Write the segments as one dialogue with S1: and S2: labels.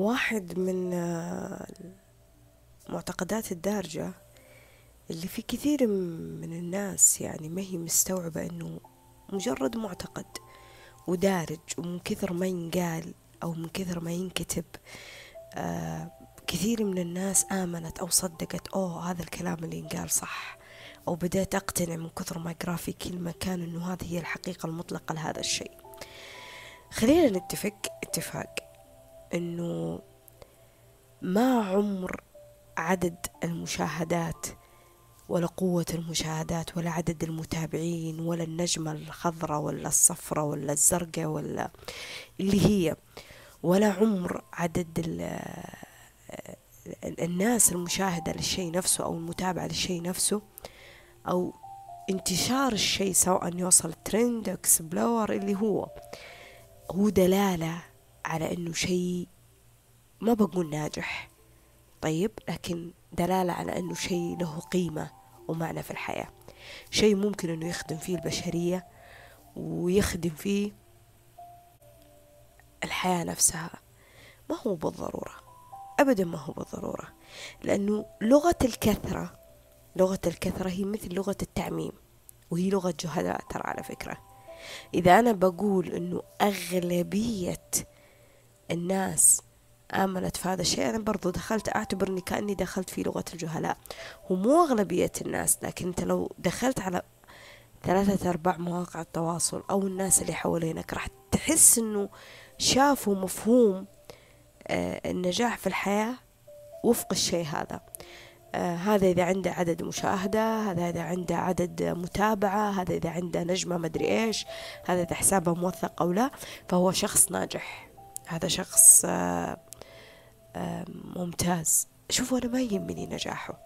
S1: واحد من آه، المعتقدات الدارجة اللي في كثير من الناس يعني ما هي مستوعبة إنه مجرد معتقد ودارج ومن كثر ما ينقال أو من كثر ما ينكتب آه كثير من الناس آمنت أو صدقت أوه هذا الكلام اللي ينقال صح. أو بدأت أقتنع من كثر ما أقرأ في كل مكان أنه هذه هي الحقيقة المطلقة لهذا الشيء. خلينا نتفق اتفاق. أنه ما عمر عدد المشاهدات ولا قوة المشاهدات ولا عدد المتابعين ولا النجمة الخضراء ولا الصفراء ولا الزرقاء ولا اللي هي ولا عمر عدد الناس المشاهدة للشيء نفسه أو المتابعة للشيء نفسه أو انتشار الشيء سواء يوصل ترند إكسبلور اللي هو هو دلالة على إنه شيء ما بقول ناجح. طيب لكن دلالة على إنه شيء له قيمة ومعنى في الحياة. شيء ممكن إنه يخدم فيه البشرية ويخدم فيه الحياة نفسها. ما هو بالضرورة. أبدا ما هو بالضرورة. لأنه لغة الكثرة لغة الكثرة هي مثل لغة التعميم وهي لغة جهلاء ترى على فكرة. إذا أنا بقول أنه أغلبية الناس آمنت في هذا الشيء. أنا برضو دخلت أعتبر أني كأني دخلت في لغة الجهلاء. ومو أغلبية الناس لكن أنت لو دخلت على ثلاثة أرباع مواقع التواصل أو الناس اللي حوالينك راح تحس أنه شافوا مفهوم آه، النجاح في الحياة وفق الشيء هذا. آه هذا إذا عنده عدد مشاهدة هذا إذا عنده عدد متابعة هذا إذا عنده نجمة مدري إيش هذا إذا حسابه موثق أو لا فهو شخص ناجح. هذا شخص ممتاز. شوفوا أنا ما يهمني نجاحه.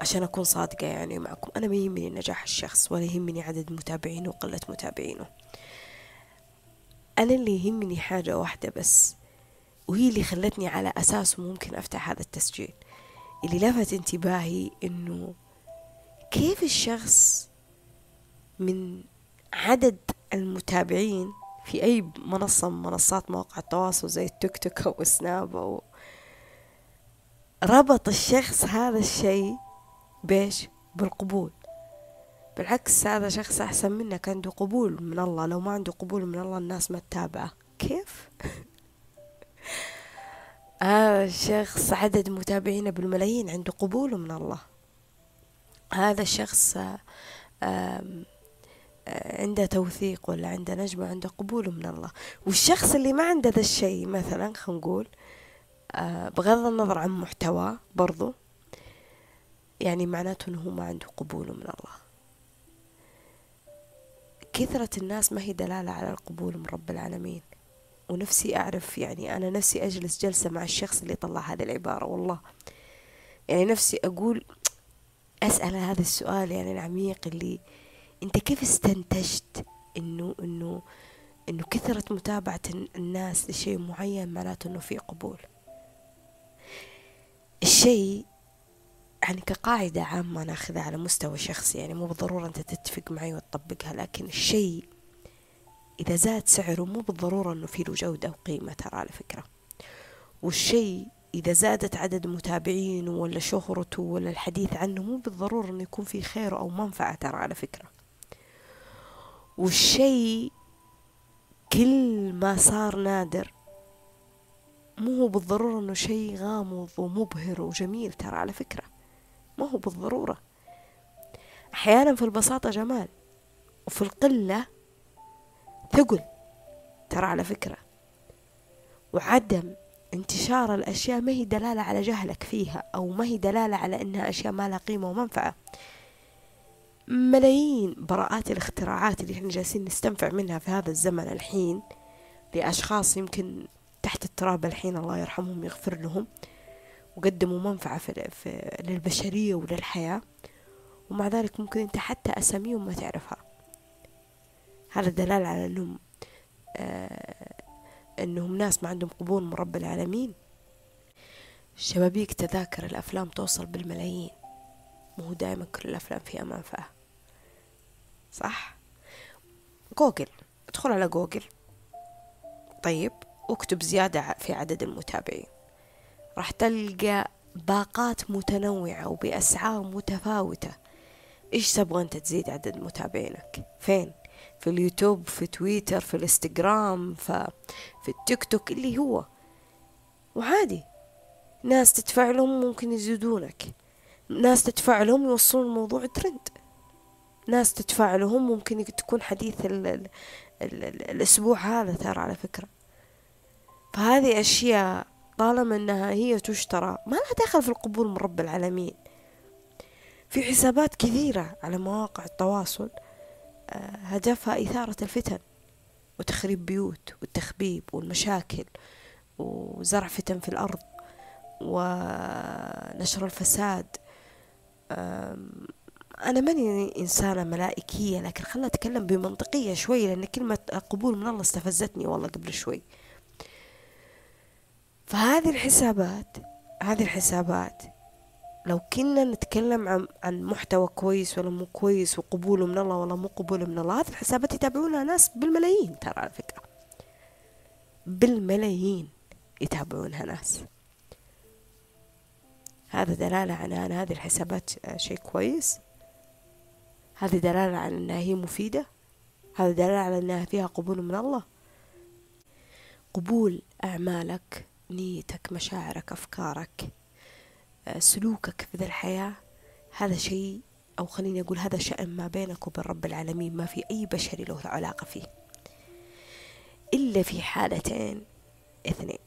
S1: عشان أكون صادقة يعني معكم أنا ما يهمني نجاح الشخص ولا يهمني عدد متابعينه وقلة متابعينه. أنا اللي يهمني حاجة واحدة بس وهي اللي خلتني على أساسه ممكن أفتح هذا التسجيل. اللي لفت انتباهي إنه كيف الشخص من عدد المتابعين في أي منصة من منصات مواقع التواصل زي التيك توك أو سناب أو ربط الشخص هذا الشيء بيش بالقبول. بالعكس هذا شخص أحسن منك عنده قبول من الله. لو ما عنده قبول من الله الناس ما تتابعه. كيف؟ هذا الشخص عدد متابعينه بالملايين عنده قبول من الله. هذا الشخص عنده توثيق ولا عنده نجمة عنده قبول من الله. والشخص اللي ما عنده ذا الشيء مثلا خلينا نقول آه، بغض النظر عن محتواه برضو يعني معناته إنه ما عنده قبول من الله. كثرة الناس ما هي دلالة على القبول من رب العالمين. ونفسي أعرف يعني أنا نفسي أجلس جلسة مع الشخص اللي طلع هذه العبارة والله. يعني نفسي أقول أسأل هذا السؤال يعني العميق اللي أنت كيف استنتجت إنه إنه إنه كثرة متابعة الناس لشيء معين معناته إنه في قبول؟ الشيء يعني كقاعدة عامة ناخذها على مستوى شخصي يعني مو بالضرورة أنت تتفق معي وتطبقها لكن الشيء إذا زاد سعره مو بالضرورة أنه في له جودة وقيمة ترى على فكرة. والشيء إذا زادت عدد متابعينه ولا شهرته ولا الحديث عنه مو بالضرورة أنه يكون في خير أو منفعة ترى على فكرة. والشيء كل ما صار نادر. مو هو بالضرورة أنه شيء غامض ومبهر وجميل ترى على فكرة. ما هو بالضرورة. أحيانا في البساطة جمال وفي القلة ثقل ترى على فكرة. وعدم انتشار الأشياء ما هي دلالة على جهلك فيها أو ما هي دلالة على أنها أشياء ما لها قيمة ومنفعة. ملايين براءات الاختراعات اللي إحنا جالسين نستنفع منها في هذا الزمن الحين لأشخاص يمكن تحت التراب الحين الله يرحمهم يغفر لهم وقدموا منفعة في, للبشرية وللحياة. ومع ذلك ممكن أنت حتى أساميهم ما تعرفها. هذا دلالة على أنهم آه أنهم ناس ما عندهم قبول من رب العالمين. شبابيك تذاكر الأفلام توصل بالملايين مو دائما كل الأفلام فيها منفعة. صح. جوجل ادخل على جوجل. طيب واكتب زيادة في عدد المتابعين. راح تلقى باقات متنوعة وبأسعار متفاوتة. إيش تبغى أنت تزيد عدد متابعينك؟ فين؟ في اليوتيوب في تويتر في الإنستغرام في, في التيك توك اللي هو. وعادي. ناس تدفع لهم ممكن يزيدونك. ناس تدفع لهم يوصلون الموضوع ترند. ناس تدفع لهم ممكن تكون حديث ال ال ال الأسبوع هذا ترى على فكرة. فهذه أشياء طالما أنها هي تشترى ما لها دخل في القبول من رب العالمين. في حسابات كثيرة على مواقع التواصل آه، هدفها إثارة الفتن وتخريب بيوت والتخبيب والمشاكل وزرع فتن في الأرض ونشر الفساد. أنا ماني إنسانة ملائكية لكن خلنا أتكلم بمنطقية شوي لأن كلمة قبول من الله استفزتني والله قبل شوي. فهذه الحسابات هذه الحسابات لو كنا نتكلم عن عن محتوى كويس ولا مو كويس وقبوله من الله ولا مو قبوله من الله هذه الحسابات يتابعونها ناس بالملايين ترى على فكرة. بالملايين يتابعونها ناس. هذا دلالة على أن هذه الحسابات شيء كويس. هذه دلالة على أنها هي مفيدة. هذا دلالة على أنها فيها قبول من الله. قبول أعمالك نيتك مشاعرك أفكارك آه، سلوكك في ذا الحياة. هذا شيء أو خليني أقول هذا شأن ما بينك وبين رب العالمين ما في أي بشري له علاقة فيه. إلا في حالتين اثنين.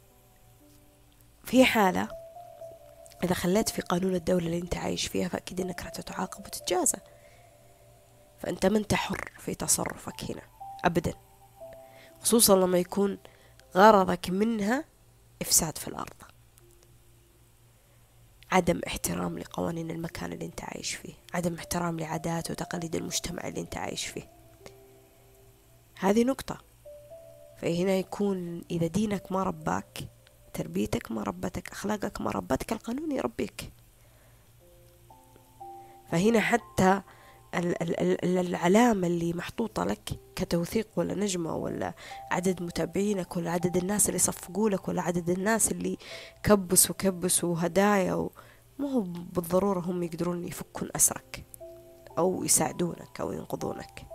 S1: في حالة إذا خليت في قانون الدولة اللي أنت عايش فيها فأكيد أنك راح تتعاقب وتتجازى. فأنت ما أنت حر في تصرفك هنا أبدا. خصوصا لما يكون غرضك منها إفساد في الأرض. عدم احترام لقوانين المكان اللي أنت عايش فيه عدم احترام لعادات وتقاليد المجتمع اللي أنت عايش فيه. هذه نقطة. فهنا يكون إذا دينك ما رباك تربيتك ما ربتك أخلاقك ما ربتك القانون يربيك. فهنا حتى العلامة اللي محطوطة لك كتوثيق ولا نجمة ولا عدد متابعينك ولا عدد الناس اللي صفقوا لك ولا عدد الناس اللي كبسوا كبسوا هدايا و... ما هو بالضرورة هم يقدرون يفكون أسرك أو يساعدونك أو ينقذونك.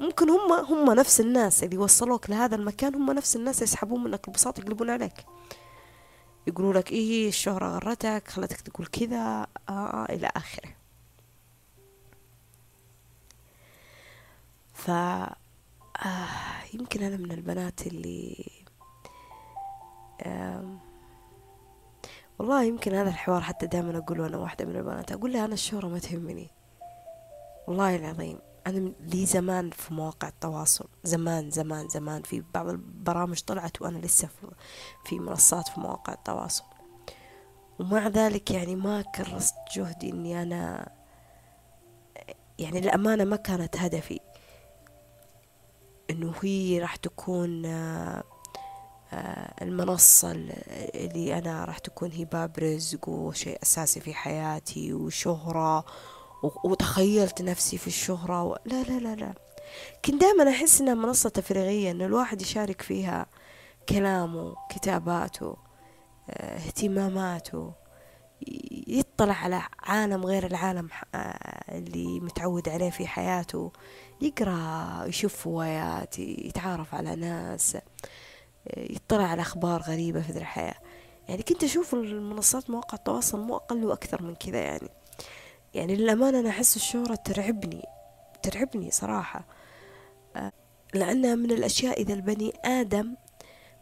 S1: ممكن هم هم نفس الناس اللي وصلوك لهذا المكان هم نفس الناس يسحبون منك البساط يقلبون عليك. يقولوا لك إيه الشهرة غرتك خلتك تقول كذا آه, آه إلى آخره. ف آه يمكن أنا من البنات اللي والله يمكن هذا الحوار حتى دائما أقوله أنا واحدة من البنات. أقول لها أنا الشهرة ما تهمني. والله العظيم أنا لي زمان في مواقع التواصل زمان زمان زمان. في بعض البرامج طلعت وأنا لسه في منصات في مواقع التواصل. ومع ذلك يعني ما كرست جهدي إني أنا يعني الأمانة ما كانت هدفي. إنه هي راح تكون آه، المنصة اللي أنا راح تكون هي باب رزق وشيء أساسي في حياتي وشهرة وتخيلت نفسي في الشهرة و... لا لا لا لا. كنت دائما أحس إنها منصة تفريغية إن الواحد يشارك فيها كلامه كتاباته آه، اهتماماته يطلع على عالم غير العالم اللي متعود عليه في حياته. يقرأ يشوف روايات يتعرف على ناس يطلع على أخبار غريبة في الحياة. يعني كنت أشوف المنصات مواقع التواصل مو أقل وأكثر من كذا يعني. يعني للأمانة أنا أحس الشهرة ترعبني ترعبني صراحة. لأنها من الأشياء إذا البني آدم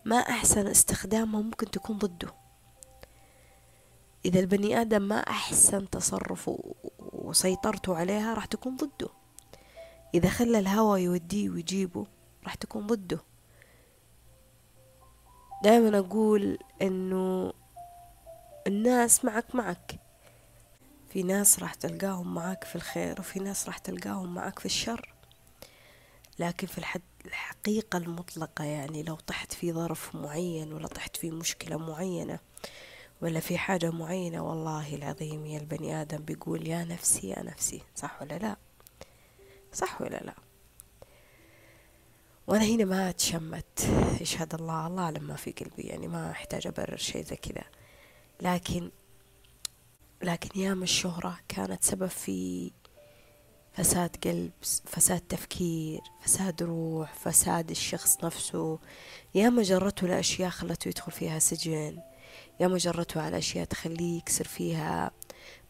S1: ما أحسن استخدامها ممكن تكون ضده. إذا البني آدم ما أحسن تصرفه وسيطرته عليها راح تكون ضده. إذا خلى الهوى يوديه ويجيبه راح تكون ضده. دائما أقول إنه الناس معك معك. في ناس راح تلقاهم معاك في الخير وفي ناس راح تلقاهم معاك في الشر. لكن في الحد الحقيقة المطلقة يعني لو طحت في ظرف معين ولا طحت في مشكلة معينة ولا في حاجة معينة؟ والله العظيم يا البني آدم بيقول يا نفسي يا نفسي. صح ولا لا؟ صح ولا لا؟ وأنا هنا ما تشمت يشهد الله الله أعلم ما في قلبي. يعني ما أحتاج أبرر شيء زي كذا. لكن لكن ياما الشهرة كانت سبب في فساد قلب فساد تفكير فساد روح فساد الشخص نفسه. ياما جرته لأشياء خلته يدخل فيها سجن. ياما جرته على أشياء تخليه يكسر فيها.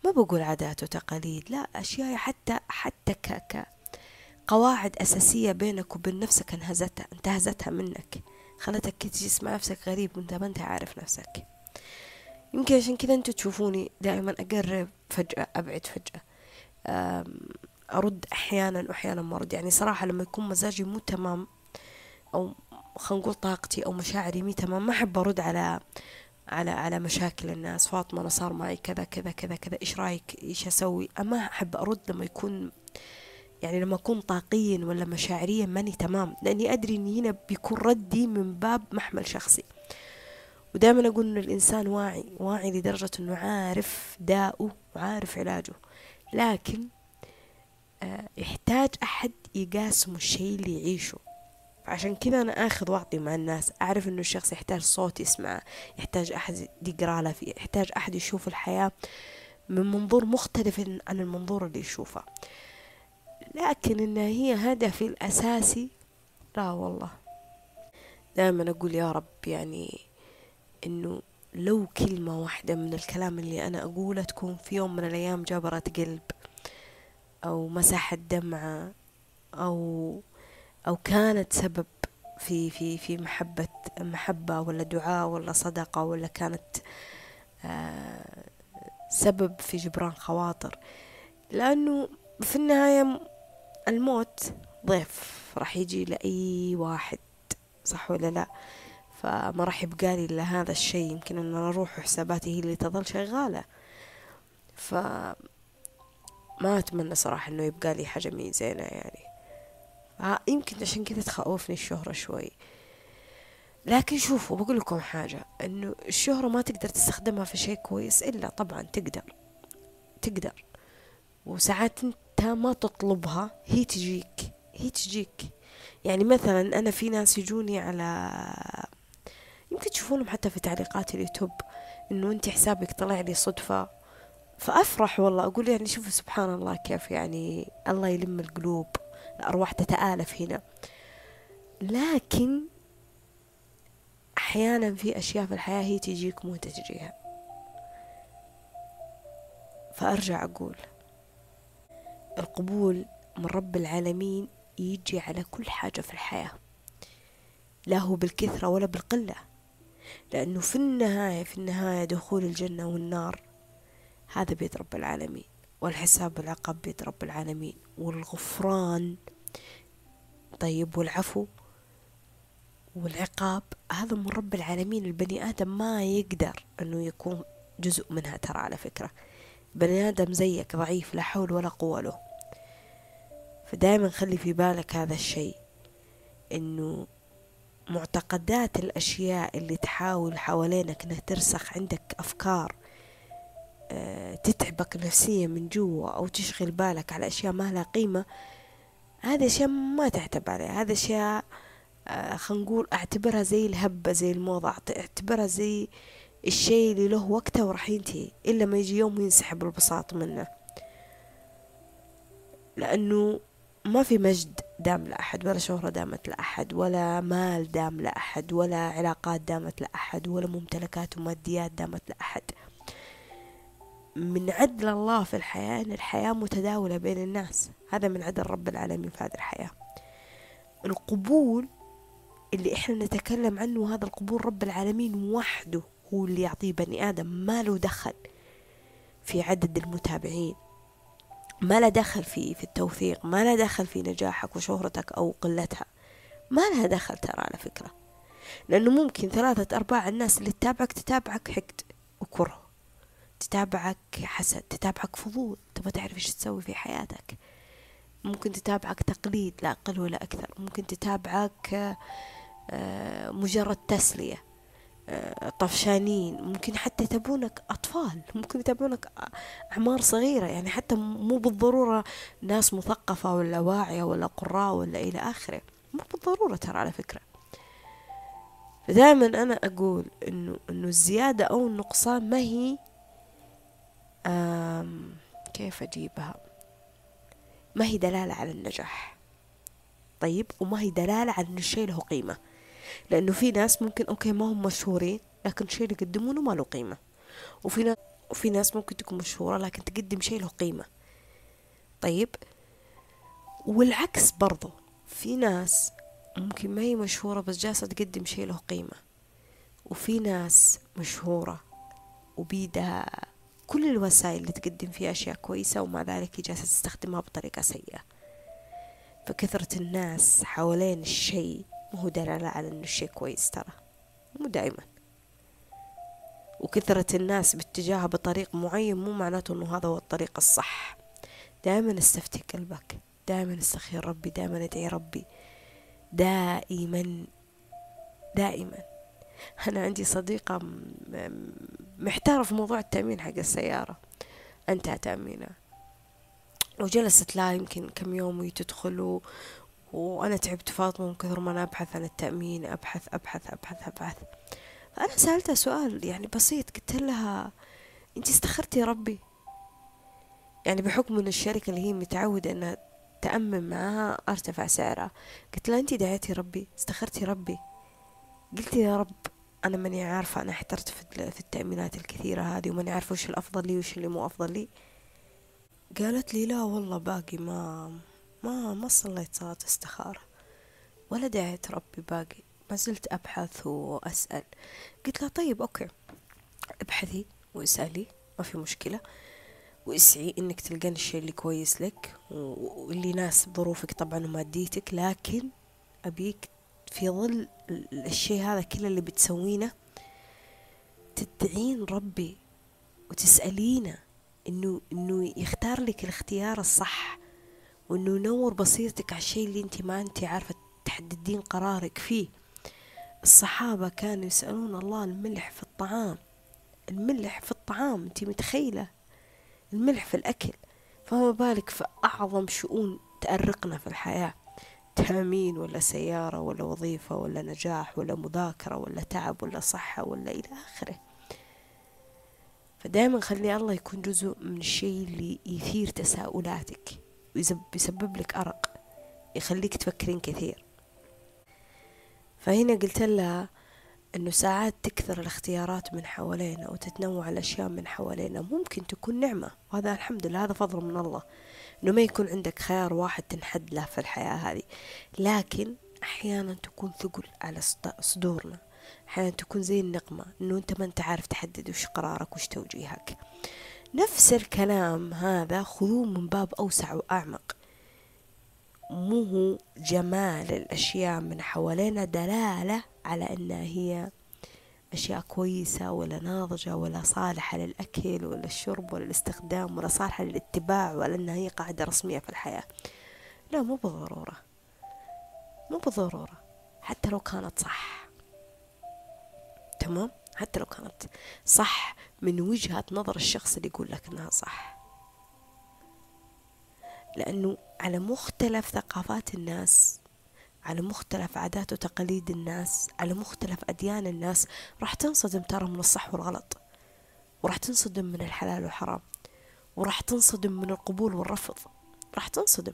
S1: ما بقول عادات وتقاليد لا أشياء حتى حتى ك قواعد أساسية بينك وبين نفسك انهزتها انتهزتها منك. خلتك تجلس مع نفسك غريب وانت ما انت عارف نفسك. يمكن عشان كذا أنتوا تشوفوني دائما أقرب فجأة أبعد فجأة. أرد أحيانا وأحيانا ما أرد. يعني صراحة لما يكون مزاجي مو تمام أو خلينا نقول طاقتي أو مشاعري مي تمام ما أحب أرد على على على مشاكل الناس. فاطمة أنا صار معي كذا كذا كذا كذا. إيش رأيك إيش أسوي؟ أما أحب أرد لما يكون يعني لما أكون طاقيا ولا مشاعريا ماني تمام. لأني أدري إني هنا بيكون ردي من باب محمل شخصي. ودائما أقول إن الإنسان واعي واعي لدرجة إنه عارف داؤه وعارف علاجه. لكن آه، يحتاج أحد يقاسم الشيء اللي يعيشه. عشان كذا أنا آخذ وأعطي مع الناس أعرف إنه الشخص يحتاج صوت يسمعه يحتاج أحد يقرأ له يحتاج أحد يشوف الحياة من منظور مختلف عن المنظور اللي يشوفه. لكن إن هي هدفي الأساسي لا والله. دائما أقول يا رب يعني إنه لو كلمة واحدة من الكلام اللي أنا أقوله تكون في يوم من الأيام جبرت قلب أو مسحت دمعة أو أو كانت سبب في في في محبة محبة ولا دعاء ولا صدقة ولا كانت آه، سبب في جبران خواطر. لأنه في النهاية الموت ضيف راح يجي لأي واحد صح ولا لا؟ فما راح يبقى لي إلا هذا الشيء. يمكن أن أروح وحساباتي هي اللي تظل شغالة. ف ما أتمنى صراحة إنه يبقى لي حاجة مي زينة يعني. يمكن عشان كذا تخوفني الشهرة شوي. لكن شوفوا بقول لكم حاجة إنه الشهرة ما تقدر تستخدمها في شيء كويس إلا طبعا تقدر. تقدر. وساعات أنت ما تطلبها هي تجيك هي تجيك. يعني مثلا أنا في ناس يجوني على يمكن تشوفونهم حتى في تعليقات اليوتيوب إنه أنت حسابك طلع لي صدفة. فأفرح والله أقول يعني شوفوا سبحان الله كيف يعني الله يلم القلوب. الأرواح تتآلف هنا. لكن أحيانا في أشياء في الحياة هي تجيك مو تجريها. فأرجع أقول القبول من رب العالمين يجي على كل حاجة في الحياة. لا هو بالكثرة ولا بالقلة. لأنه في النهاية في النهاية دخول الجنة والنار هذا بيد رب العالمين. والحساب والعقاب بيد رب العالمين والغفران طيب والعفو والعقاب هذا من رب العالمين. البني آدم ما يقدر أنه يكون جزء منها ترى على فكرة. بني آدم زيك ضعيف لا حول ولا قوة له. فدائما خلي في بالك هذا الشيء إنه معتقدات الأشياء اللي تحاول حوالينك إنها ترسخ عندك أفكار آه، تتعبك نفسيا من جوا أو تشغل بالك على أشياء ما لها قيمة هذه أشياء ما تعتب عليها. هذه أشياء آه، خلينا نقول أعتبرها زي الهبة زي الموضة أعتبرها زي الشيء اللي له وقته وراح ينتهي إلا ما يجي يوم ينسحب البساط منه. لأنه ما في مجد دام لأحد ولا شهرة دامت لأحد ولا مال دام لأحد ولا علاقات دامت لأحد ولا ممتلكات وماديات دامت لأحد. من عدل الله في الحياة أن الحياة متداولة بين الناس. هذا من عدل رب العالمين في هذه الحياة. القبول اللي إحنا نتكلم عنه هذا القبول رب العالمين وحده هو اللي يعطيه بني آدم. ما له دخل في عدد المتابعين. ما له دخل في في التوثيق ما له دخل في نجاحك وشهرتك أو قلتها. ما لها دخل ترى على فكرة. لأنه ممكن ثلاثة أرباع الناس اللي تتابعك تتابعك حقد وكره. تتابعك حسد تتابعك فضول. تبغى تعرف إيش تسوي في حياتك. ممكن تتابعك تقليد لا أقل ولا أكثر. ممكن تتابعك آه، مجرد تسلية آه، طفشانين. ممكن حتى يتابعونك أطفال. ممكن يتابعونك أعمار صغيرة. يعني حتى مو بالضرورة ناس مثقفة ولا واعية ولا قراء ولا إلى آخره. مو بالضرورة ترى على فكرة. فدائما أنا أقول إنه إنه الزيادة أو النقصان ما هي كيف أجيبها؟ ما هي دلالة على النجاح. طيب وما هي دلالة على إن الشيء له قيمة. لأنه في ناس ممكن أوكي ما هم مشهورين لكن الشيء اللي يقدمونه ما له قيمة. وفي ناس وفي ناس ممكن تكون مشهورة لكن تقدم شيء له قيمة. طيب والعكس برضو. في ناس ممكن ما هي مشهورة بس جالسة تقدم شيء له قيمة. وفي ناس مشهورة وبيدها كل الوسائل اللي تقدم فيها أشياء كويسة ومع ذلك جالسة تستخدمها بطريقة سيئة. فكثرة الناس حوالين الشيء مو دلالة على إنه الشيء كويس ترى. مو دائما وكثرة الناس باتجاهها بطريق معين مو معناته إنه هذا هو الطريق الصح. دائما استفتي قلبك. دائما استخير ربي. دائما ادعي ربي. دائما. دائما. أنا عندي صديقة محتارة في موضوع التأمين حق السيارة. أنت تأمينه وجلست لا يمكن كم يوم وتدخل. وأنا تعبت فاطمة من كثر ما أنا أبحث عن التأمين أبحث أبحث أبحث أبحث. فأنا سألتها سؤال يعني بسيط قلت لها أنت استخرتي ربي؟ يعني بحكم أن الشركة اللي هي متعودة أنها تأمن معاها أرتفع سعرها. قلت لها أنت دعيتي ربي؟ استخرتي ربي. قلت يا رب أنا ماني عارفة أنا احترت في التأمينات الكثيرة هذه وماني عارفة وش الأفضل لي وش اللي مو أفضل لي. قالت لي لا والله باقي ما ما ما صليت صلاة استخارة. ولا دعيت ربي باقي ما زلت أبحث وأسأل. قلت لها طيب أوكي ابحثي واسألي ما في مشكلة. واسعي إنك تلقين الشيء اللي كويس لك واللي يناسب ظروفك طبعا وماديتك لكن أبيك في ظل الشيء هذا كله اللي بتسوينه تدعين ربي وتسألينه إنه إنه يختار لك الاختيار الصح وإنه ينور بصيرتك على الشيء اللي أنت ما أنت عارفة تحددين قرارك فيه. الصحابة كانوا يسألون الله الملح في الطعام الملح في الطعام أنت متخيلة؟ الملح في الأكل. فما بالك في أعظم شؤون تأرقنا في الحياة. تأمين ولا سيارة ولا وظيفة ولا نجاح ولا مذاكرة ولا تعب ولا صحة ولا إلى آخره. فدائما خلي الله يكون جزء من الشيء اللي يثير تساؤلاتك ويسبب لك أرق يخليك تفكرين كثير. فهنا قلت لها أنه ساعات تكثر الاختيارات من حوالينا وتتنوع الأشياء من حوالينا ممكن تكون نعمة. وهذا الحمد لله هذا فضل من الله. أنه ما يكون عندك خيار واحد تنحد له في الحياة هذه. لكن أحيانا تكون ثقل على صدورنا. أحيانا تكون زي النقمة أنه أنت ما أنت عارف تحدد وش قرارك وش توجيهك. نفس الكلام هذا خذوه من باب أوسع وأعمق. مو جمال الأشياء من حوالينا دلالة على أنها هي أشياء كويسة ولا ناضجة ولا صالحة للأكل ولا الشرب ولا الاستخدام ولا صالحة للاتباع ولا أنها هي قاعدة رسمية في الحياة. لا مو بالضرورة. مو بالضرورة. حتى لو كانت صح. تمام؟ حتى لو كانت صح من وجهة نظر الشخص اللي يقول لك إنها صح. لأنه على مختلف ثقافات الناس على مختلف عادات وتقاليد الناس على مختلف أديان الناس راح تنصدم ترى من الصح والغلط وراح تنصدم من الحلال والحرام وراح تنصدم من القبول والرفض راح تنصدم.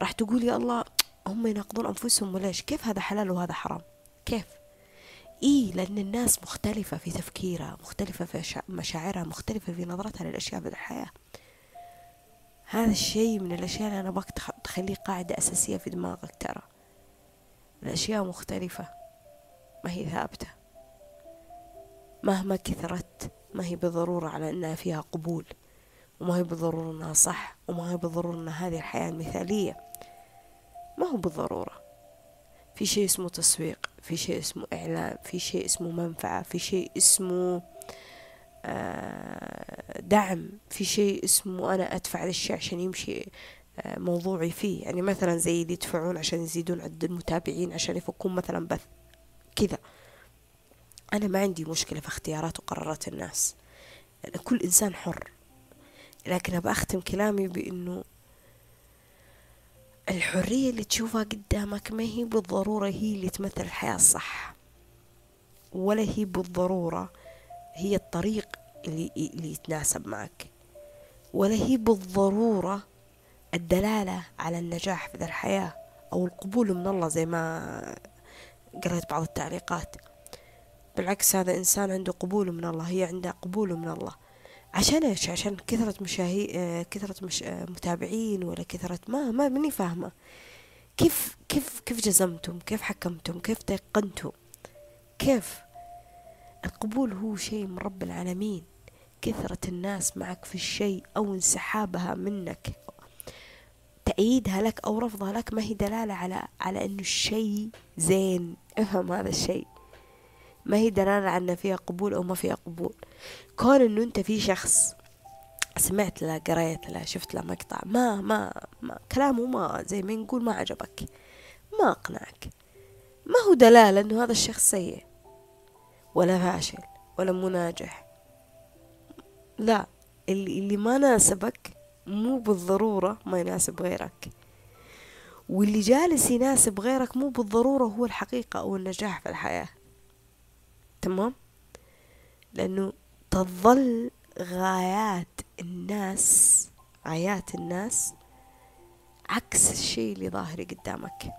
S1: راح تقول يا الله هم يناقضون أنفسهم وليش؟ كيف هذا حلال وهذا حرام؟ كيف؟ إيه لأن الناس مختلفة في تفكيرها مختلفة في مشاعرها مختلفة في نظرتها للأشياء في الحياة. هذا الشيء من الأشياء اللي أنا أبغاك تخليه قاعدة أساسية في دماغك ترى. الأشياء مختلفة ما هي ثابتة. مهما كثرت ما هي بالضرورة على أنها فيها قبول وما هي بالضرورة أنها صح وما هي بالضرورة أن هذه الحياة المثالية. ما هو بالضرورة. في شيء اسمه تسويق في شيء اسمه إعلان في شيء اسمه منفعة في شيء اسمه دعم في شيء اسمه أنا أدفع للشيء عشان يمشي آه، موضوعي فيه. يعني مثلا زي اللي يدفعون عشان يزيدون عدد المتابعين عشان يفكون مثلا بث كذا. أنا ما عندي مشكلة في اختيارات وقرارات الناس. يعني كل إنسان حر. لكن أبى أختم كلامي بأنه الحرية اللي تشوفها قدامك ما هي بالضرورة هي اللي تمثل الحياة الصح. ولا هي بالضرورة هي الطريق اللي, اللي يتناسب معك. ولا هي بالضرورة الدلالة على النجاح في ذا الحياة أو القبول من الله زي ما قرأت بعض التعليقات. بالعكس هذا إنسان عنده قبول من الله هي عندها قبول من الله. عشان إيش؟ عشان كثرة مشاهي كثرة مش... متابعين ولا كثرة ما ما ماني فاهمة. كيف كيف كيف جزمتم؟ كيف حكمتم؟ كيف تيقنتم كيف؟ القبول هو شيء من رب العالمين. كثرة الناس معك في الشيء أو انسحابها منك تأييدها لك أو رفضها لك ما هي دلالة على على إنه الشيء زين. افهم هذا الشيء. ما هي دلالة على إن فيها قبول أو ما فيها قبول. كون إنه أنت في شخص سمعت له قريت له شفت له مقطع ما ما ما كلامه ما زي ما نقول ما عجبك ما أقنعك. ما هو دلالة إنه هذا الشخص سيء. ولا فاشل ولا مو ناجح لا اللي, ما ناسبك مو بالضرورة ما يناسب غيرك. واللي جالس يناسب غيرك مو بالضرورة هو الحقيقة أو النجاح في الحياة. تمام؟ لأنه تظل غايات الناس غايات الناس عكس الشيء اللي ظاهر قدامك.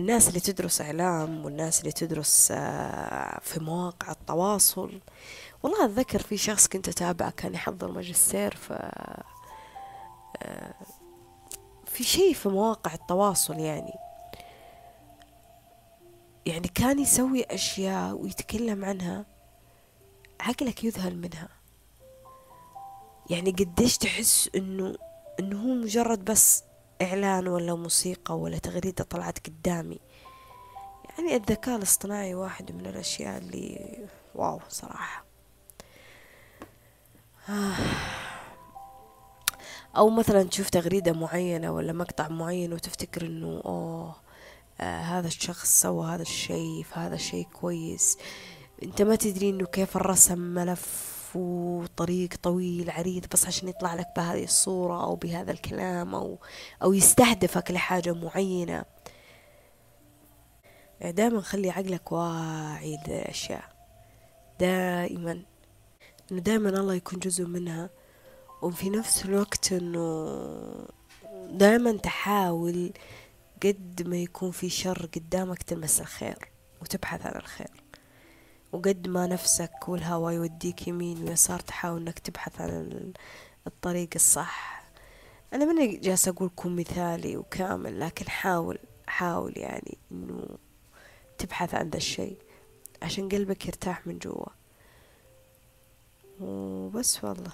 S1: الناس اللي تدرس إعلام والناس اللي تدرس آه، في مواقع التواصل. والله أتذكر في شخص كنت أتابعه كان يحضر ماجستير ف آه، في شيء في مواقع التواصل يعني. يعني كان يسوي أشياء ويتكلم عنها عقلك يذهل منها. يعني قديش تحس إنه إنه هو مجرد بس إعلان ولا موسيقى ولا تغريدة طلعت قدامي. يعني الذكاء الاصطناعي واحد من الأشياء اللي واو صراحة. أو مثلا تشوف تغريدة معينة ولا مقطع معين وتفتكر إنه أوه آه هذا الشخص سوى هذا الشيء فهذا شيء كويس. أنت ما تدري إنه كيف الرسم ملف وطريق طويل عريض بس عشان يطلع لك بهذه الصورة أو بهذا الكلام أو أو يستهدفك لحاجة معينة. دائما خلي عقلك واعي للأشياء. دائما. إنه دائما الله يكون جزء منها. وفي نفس الوقت إنه دائما تحاول قد ما يكون في شر قدامك تلمس الخير وتبحث عن الخير. وقد ما نفسك والهوى يوديك يمين ويسار تحاول إنك تبحث عن الطريق الصح. أنا ماني جالسة أقول كن مثالي وكامل لكن حاول حاول يعني إنه تبحث عن ذا الشيء عشان قلبك يرتاح من جوا. وبس والله.